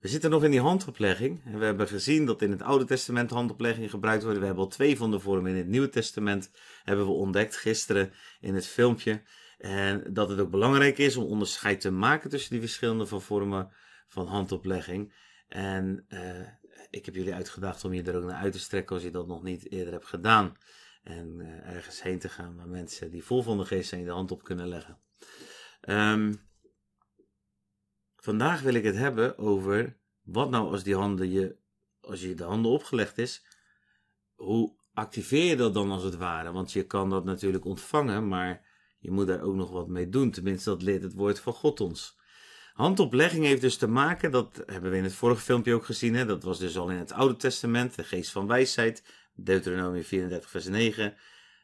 We zitten nog in die handoplegging. En we hebben gezien dat in het Oude Testament handoplegging gebruikt wordt. We hebben al twee van de vormen in het Nieuwe Testament hebben we ontdekt gisteren in het filmpje. En dat het ook belangrijk is om onderscheid te maken tussen die verschillende vormen van handoplegging. En uh, ik heb jullie uitgedaagd om je er ook naar uit te strekken als je dat nog niet eerder hebt gedaan. En uh, ergens heen te gaan waar mensen die vol van de geest zijn de hand op kunnen leggen. Um, vandaag wil ik het hebben over wat nou als die handen je, als je de handen opgelegd is, hoe activeer je dat dan als het ware? Want je kan dat natuurlijk ontvangen, maar je moet daar ook nog wat mee doen. Tenminste, dat leert het woord van God ons. Handoplegging heeft dus te maken, dat hebben we in het vorige filmpje ook gezien, hè? dat was dus al in het Oude Testament, de geest van wijsheid, Deuteronomie 34 vers 9.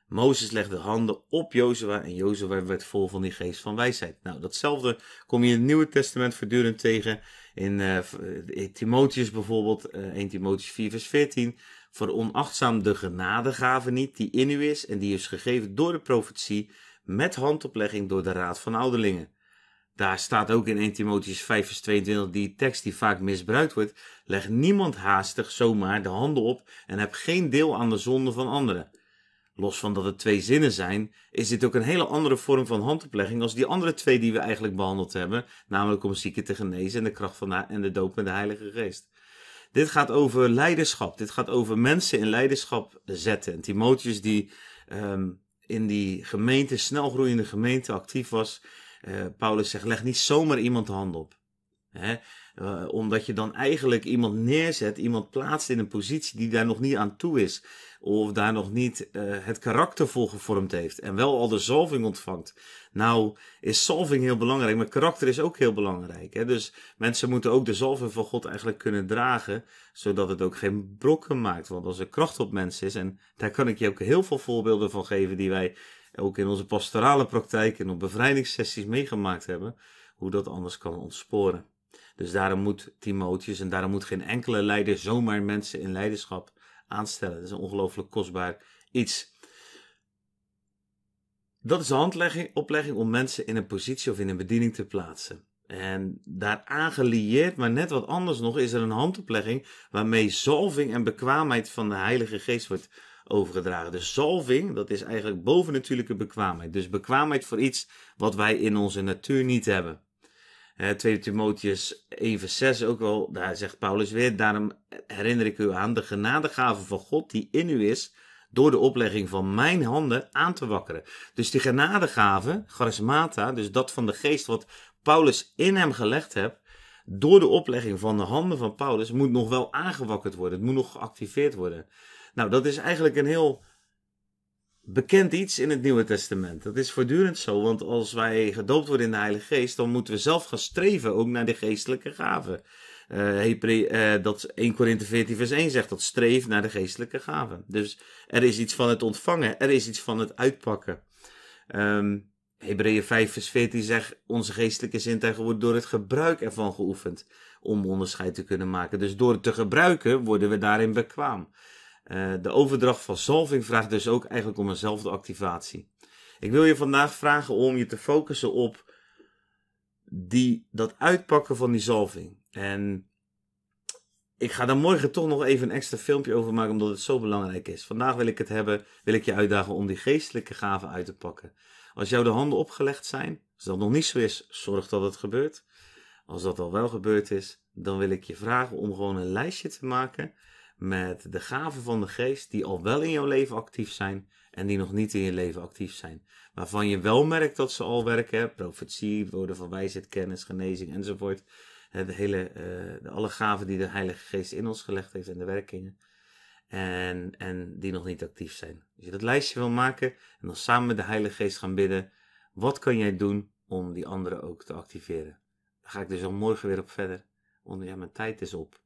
Mozes legde handen op Jozua en Jozua werd vol van die geest van wijsheid. Nou, datzelfde kom je in het Nieuwe Testament voortdurend tegen. In, uh, Timotheus bijvoorbeeld, uh, 1 Timotheus 4 vers 14. Voor onachtzaam de genadegave niet die in u is en die is gegeven door de profetie met handoplegging door de raad van ouderlingen. Daar staat ook in 1 Timotheus 5 vers 22 die tekst die vaak misbruikt wordt. Leg niemand haastig zomaar de handen op en heb geen deel aan de zonde van anderen. Los van dat het twee zinnen zijn, is dit ook een hele andere vorm van handoplegging als die andere twee die we eigenlijk behandeld hebben, namelijk om zieken te genezen en de kracht van de, en de doop met de Heilige Geest. Dit gaat over leiderschap. Dit gaat over mensen in leiderschap zetten. En Timotheus die um, in die gemeente, snelgroeiende gemeente actief was, uh, Paulus zegt, leg niet zomaar iemand de hand op. Hè? Uh, omdat je dan eigenlijk iemand neerzet, iemand plaatst in een positie die daar nog niet aan toe is. Of daar nog niet uh, het karakter voor gevormd heeft. En wel al de zalving ontvangt. Nou is zalving heel belangrijk, maar karakter is ook heel belangrijk. Hè? Dus mensen moeten ook de zalving van God eigenlijk kunnen dragen. Zodat het ook geen brokken maakt. Want als er kracht op mensen is, en daar kan ik je ook heel veel voorbeelden van geven die wij ook in onze pastorale praktijk en op bevrijdingssessies meegemaakt hebben. Hoe dat anders kan ontsporen. Dus daarom moet Timotheus en daarom moet geen enkele leider zomaar mensen in leiderschap aanstellen. Dat is een ongelooflijk kostbaar iets. Dat is de handoplegging om mensen in een positie of in een bediening te plaatsen. En daar aangelieerd, maar net wat anders nog, is er een handoplegging waarmee zalving en bekwaamheid van de Heilige Geest wordt overgedragen. De zalving, dat is eigenlijk bovennatuurlijke bekwaamheid. Dus bekwaamheid voor iets wat wij in onze natuur niet hebben. 2 Timotheus 1 vers 6 ook wel, daar zegt Paulus weer, daarom herinner ik u aan de genadegave van God die in u is, door de oplegging van mijn handen aan te wakkeren. Dus die genadegave, charismata, dus dat van de geest wat Paulus in hem gelegd heeft, door de oplegging van de handen van Paulus, moet nog wel aangewakkerd worden. Het moet nog geactiveerd worden. Nou, dat is eigenlijk een heel bekend iets in het Nieuwe Testament. Dat is voortdurend zo, want als wij gedoopt worden in de Heilige Geest, dan moeten we zelf gaan streven ook naar de geestelijke gaven. Uh, uh, dat 1 Korinthe 14 vers 1 zegt dat streef naar de geestelijke gaven. Dus er is iets van het ontvangen, er is iets van het uitpakken. Um, Hebreeën 5 vers 14 zegt, onze geestelijke zintuigen worden door het gebruik ervan geoefend om onderscheid te kunnen maken. Dus door het te gebruiken worden we daarin bekwaam. Uh, de overdracht van zalving vraagt dus ook eigenlijk om eenzelfde activatie. Ik wil je vandaag vragen om je te focussen op die, dat uitpakken van die zalving. En ik ga daar morgen toch nog even een extra filmpje over maken, omdat het zo belangrijk is. Vandaag wil ik het hebben, wil ik je uitdagen om die geestelijke gaven uit te pakken. Als jou de handen opgelegd zijn, als dat nog niet zo is, zorg dat het gebeurt. Als dat al wel gebeurd is, dan wil ik je vragen om gewoon een lijstje te maken met de gaven van de geest die al wel in jouw leven actief zijn en die nog niet in je leven actief zijn. Waarvan je wel merkt dat ze al werken, profetie, woorden van wijsheid, kennis, genezing enzovoort. De hele, uh, de alle gaven die de Heilige Geest in ons gelegd heeft en de werkingen. En, en die nog niet actief zijn. Als je dat lijstje wil maken en dan samen met de Heilige Geest gaan bidden, wat kan jij doen om die anderen ook te activeren? Daar ga ik dus al morgen weer op verder. Want ja, mijn tijd is op.